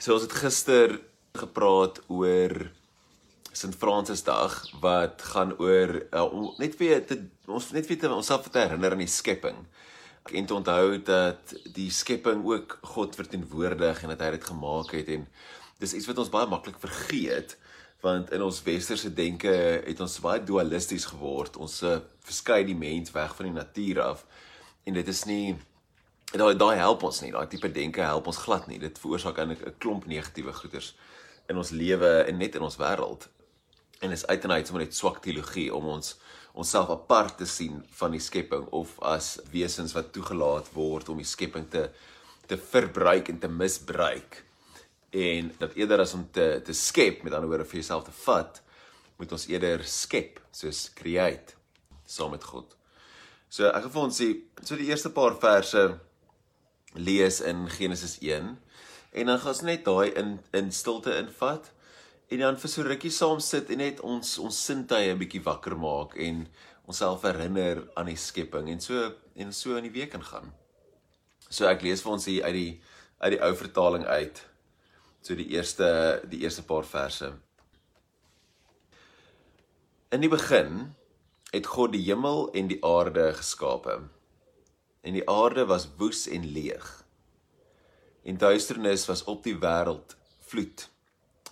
So ons het gister gepraat oor Sint Fransisdag wat gaan oor uh, om net weer te ons net weer te onsself te herinner aan die skepping. En te onthou dat die skepping ook God verteenwoordig en dat hy dit gemaak het en dis iets wat ons baie maklik vergeet want in ons westerse denke het ons baie dualisties geword. Ons uh, verskei die mens weg van die natuur af en dit is nie daai daai help ons nie. Daai tipe denke help ons glad nie. Dit veroorsaak eintlik 'n klomp negatiewe goeters in ons lewe en net in ons wêreld. En is uit en uit sommer net swak teologie om ons onsself apart te sien van die skepping of as wesens wat toegelaat word om die skepping te te verbruik en te misbruik. En dat eerder as om te te skep, met ander woorde vir jouself te vat, moet ons eerder skep, soos create saam met God. So ek gaan vir ons sê, so die eerste paar verse lees in Genesis 1 en dan gaan ons net daai in in stilte invat en dan vir so rukkie saam sit en net ons ons sintuie 'n bietjie wakker maak en onsself herinner aan die skepping en so en so in die week ingaan. So ek lees vir ons hier uit die uit die ou vertaling uit. So die eerste die eerste paar verse. In die begin het God die hemel en die aarde geskape en die aarde was woes en leeg. En duisternis was op die wêreld vloed.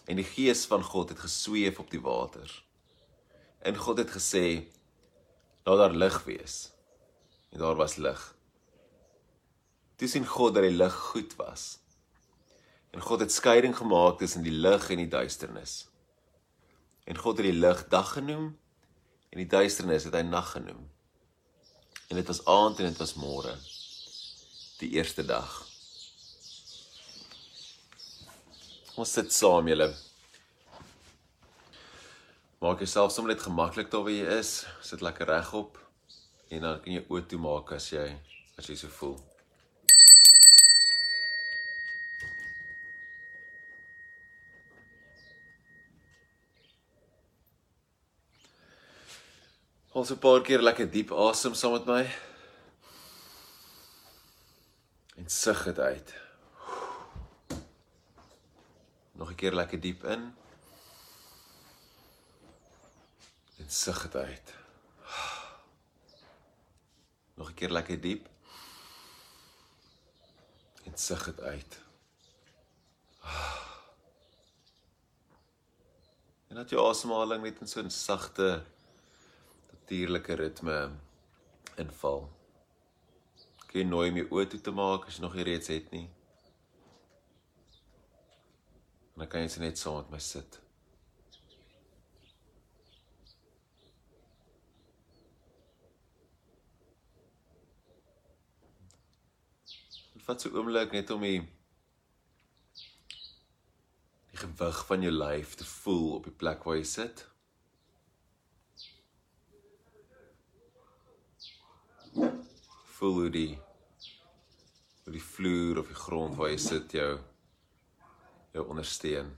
En die gees van God het gesweef op die waters. En God het gesê: "Laat daar lig wees." En daar was lig. Toe sien God dat die lig goed was. En God het skeiding gemaak tussen die lig en die duisternis. En God het die lig dag genoem en die duisternis het hy nag genoem. En dit was aand en dit was môre. Die eerste dag. Ons sit saam julle. Maak jouself sommer net gemaklik daar waar jy is. Sit lekker regop en dan kan jy oë toe maak as jy as jy so voel. Ons 'n paar keer lekker diep asem saam met my. En sug dit uit. Nog 'n keer lekker diep in. En sug dit uit. Nog 'n keer lekker diep. En sug dit uit. En dat jou asemhaling net in so 'n sagte natuurlike ritme inval. Kan jy nooi my oë toe te maak as jy nog nie reeds het nie. En dan kan jy net saam met my sit. Vat so 'n oomblik net om die die gewig van jou lyf te voel op die plek waar jy sit. Voel hoe die hoe die vloer of die grond waar jy sit jou jou ondersteun.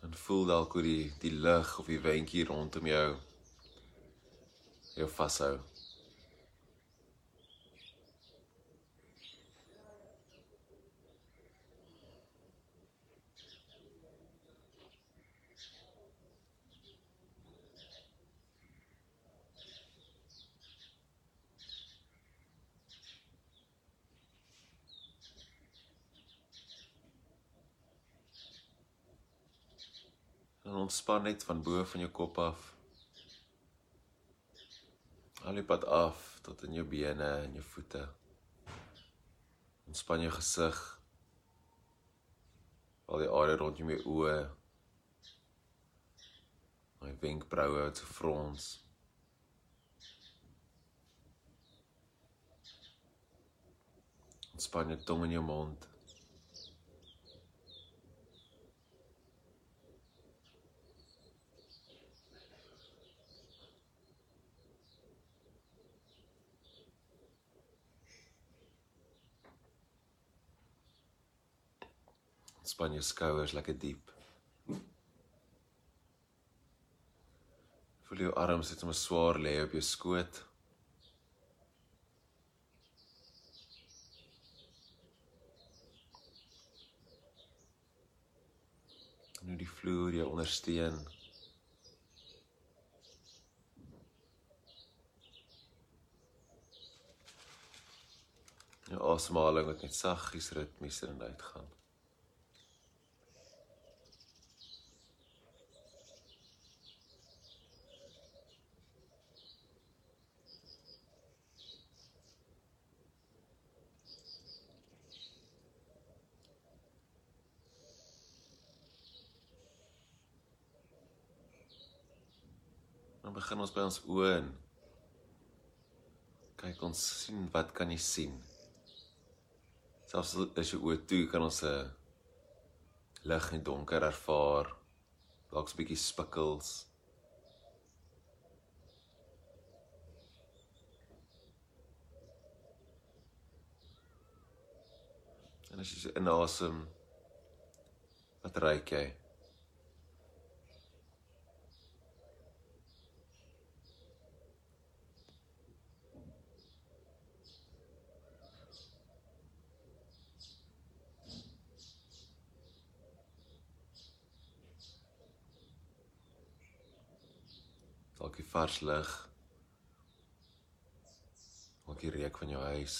Dan voel dalk hoe die die lug of die windjie rondom jou jou vashou. En ontspan net van bo van jou kop af. Al die pad af tot in jou bene en jou voete. Ontspan jou gesig. Al die are rondom jou oë. My wenkbroue het gefrons. Ontspan jou tong in jou mond. Span jou skouers lekker diep. Voel jou arms net sommer swaar lê op jou skoot. En hoe die vloer jou ondersteun. Jou asemhaling wat net saggies ritmies in en uit gaan. Begin ons by ons oë. Kyk ons sien wat kan jy sien? Selfs as jy oë toe kan ons 'n lig en donker ervaar. Dalk's 'n bietjie spikkels. En as jy inasem, wat ruik jy? Dalk die vars lug dalk die reuk van jou huis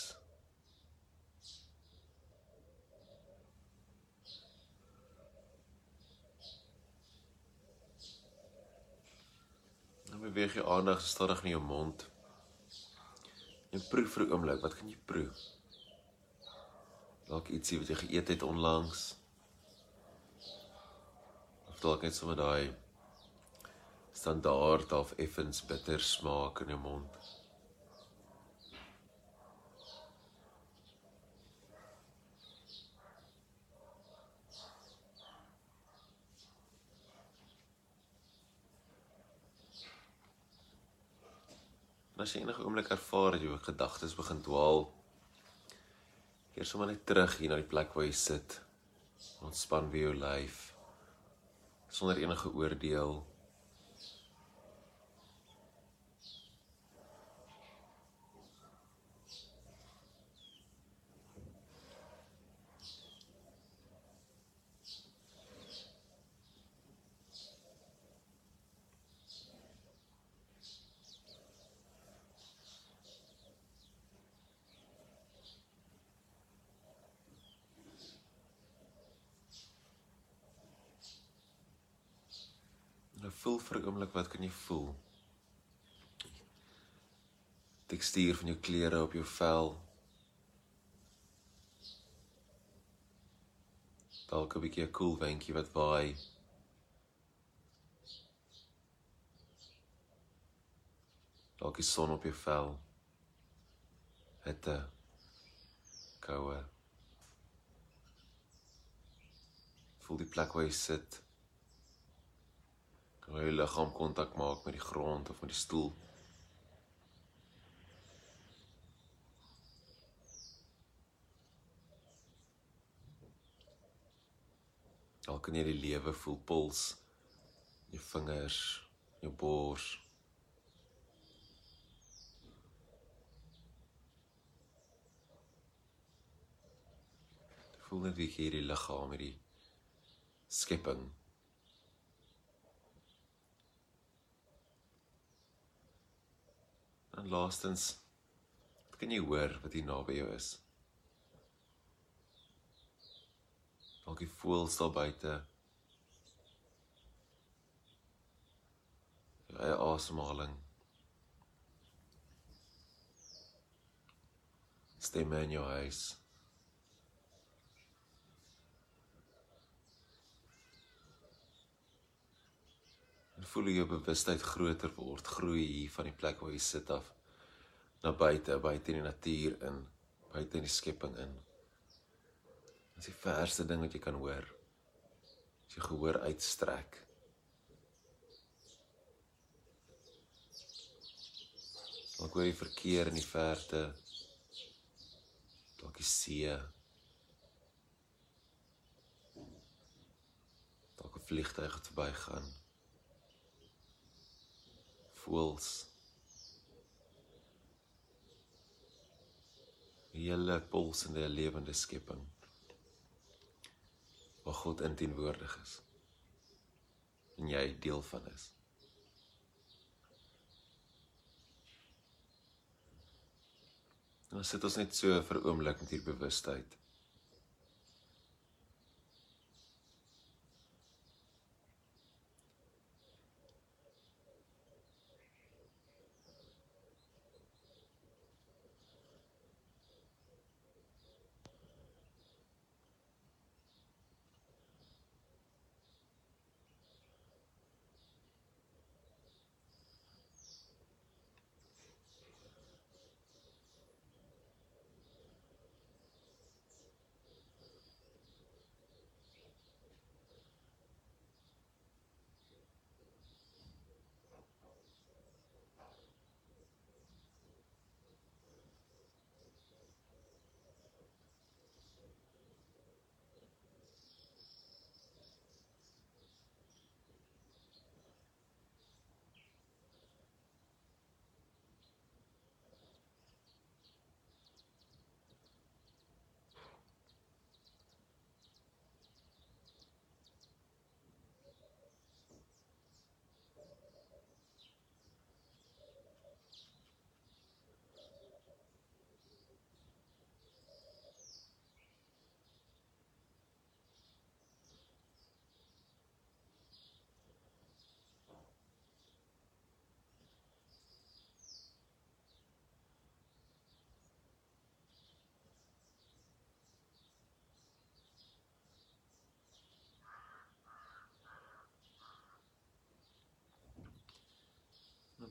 Nou beweeg jy aandag stadig na jou mond. Jy proe vir 'n oomblik, wat kan jy proe? Dalk ietsie wat jy geëet het onlangs. Of dalk net sommer daai standaard of effens bitter smaak in jou mond. As jy enige oomblik ervaar dat jou gedagtes begin dwaal, keer sommer net terug hier na die plek waar jy sit. Ontspan weer jou lyf sonder enige oordeel. Nou voel vir 'n oomblik wat kan jy voel? Tekstuur van jou klere op jou vel. Dalk 'n bietjie 'n koel windjie wat waai. Dalk die son op jou vel. Hitte. Koue. Voel die plek waar jy sit. Kan jy liggaam kontak maak met die grond of met die stoel? Al kan jy die lewe voel puls jou vingers, jou bors. Voel net wie hierdie liggaam, hierdie skepping En laastens kan jy hoor wat hier naby jou is. Dalk die voëls daar buite. Eie asemhaling. Stemme in jou huis. En voel hoe jou bewustheid groter word, groei hier van die plek waar jy sit af na buite, buite in die natuur in, buite in die skepping in. Dis die verste ding wat jy kan hoor. As jy gehoor uitstrek. Dalk hoor jy verkeer in die verte. Dalk die see. Dalk 'n vliegtuig wat verbygaan. Voels. Hele pulsende lewende skepping. Waar God inteenwoordig is. En jy deel van is. En dan sit ons net so vir 'n oomblik met hier bewustheid.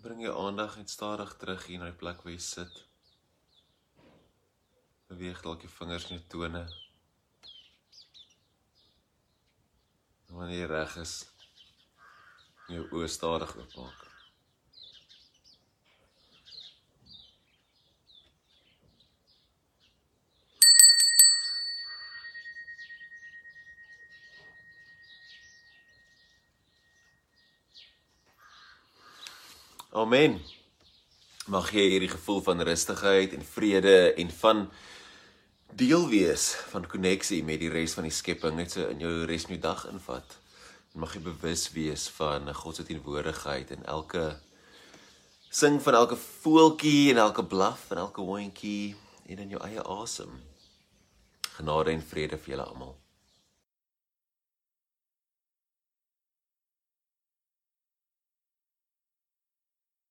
Bring jou aandag net stadig terug hier na die plek waar jy sit. Beweeg dalk jou vingers in jou tone. En wanneer jy reg is, jou oë stadig oopmaak. Amen. Mag jy hierdie gevoel van rustigheid en vrede en van deel wees van koneksie met die res van die skepping net so in jou res van jou dag invat. En mag jy bewus wees van God se teenwoordigheid in elke sing van elke voeltjie en elke blaf en elke hondjie en in jou eie asem. Genade en vrede vir julle almal.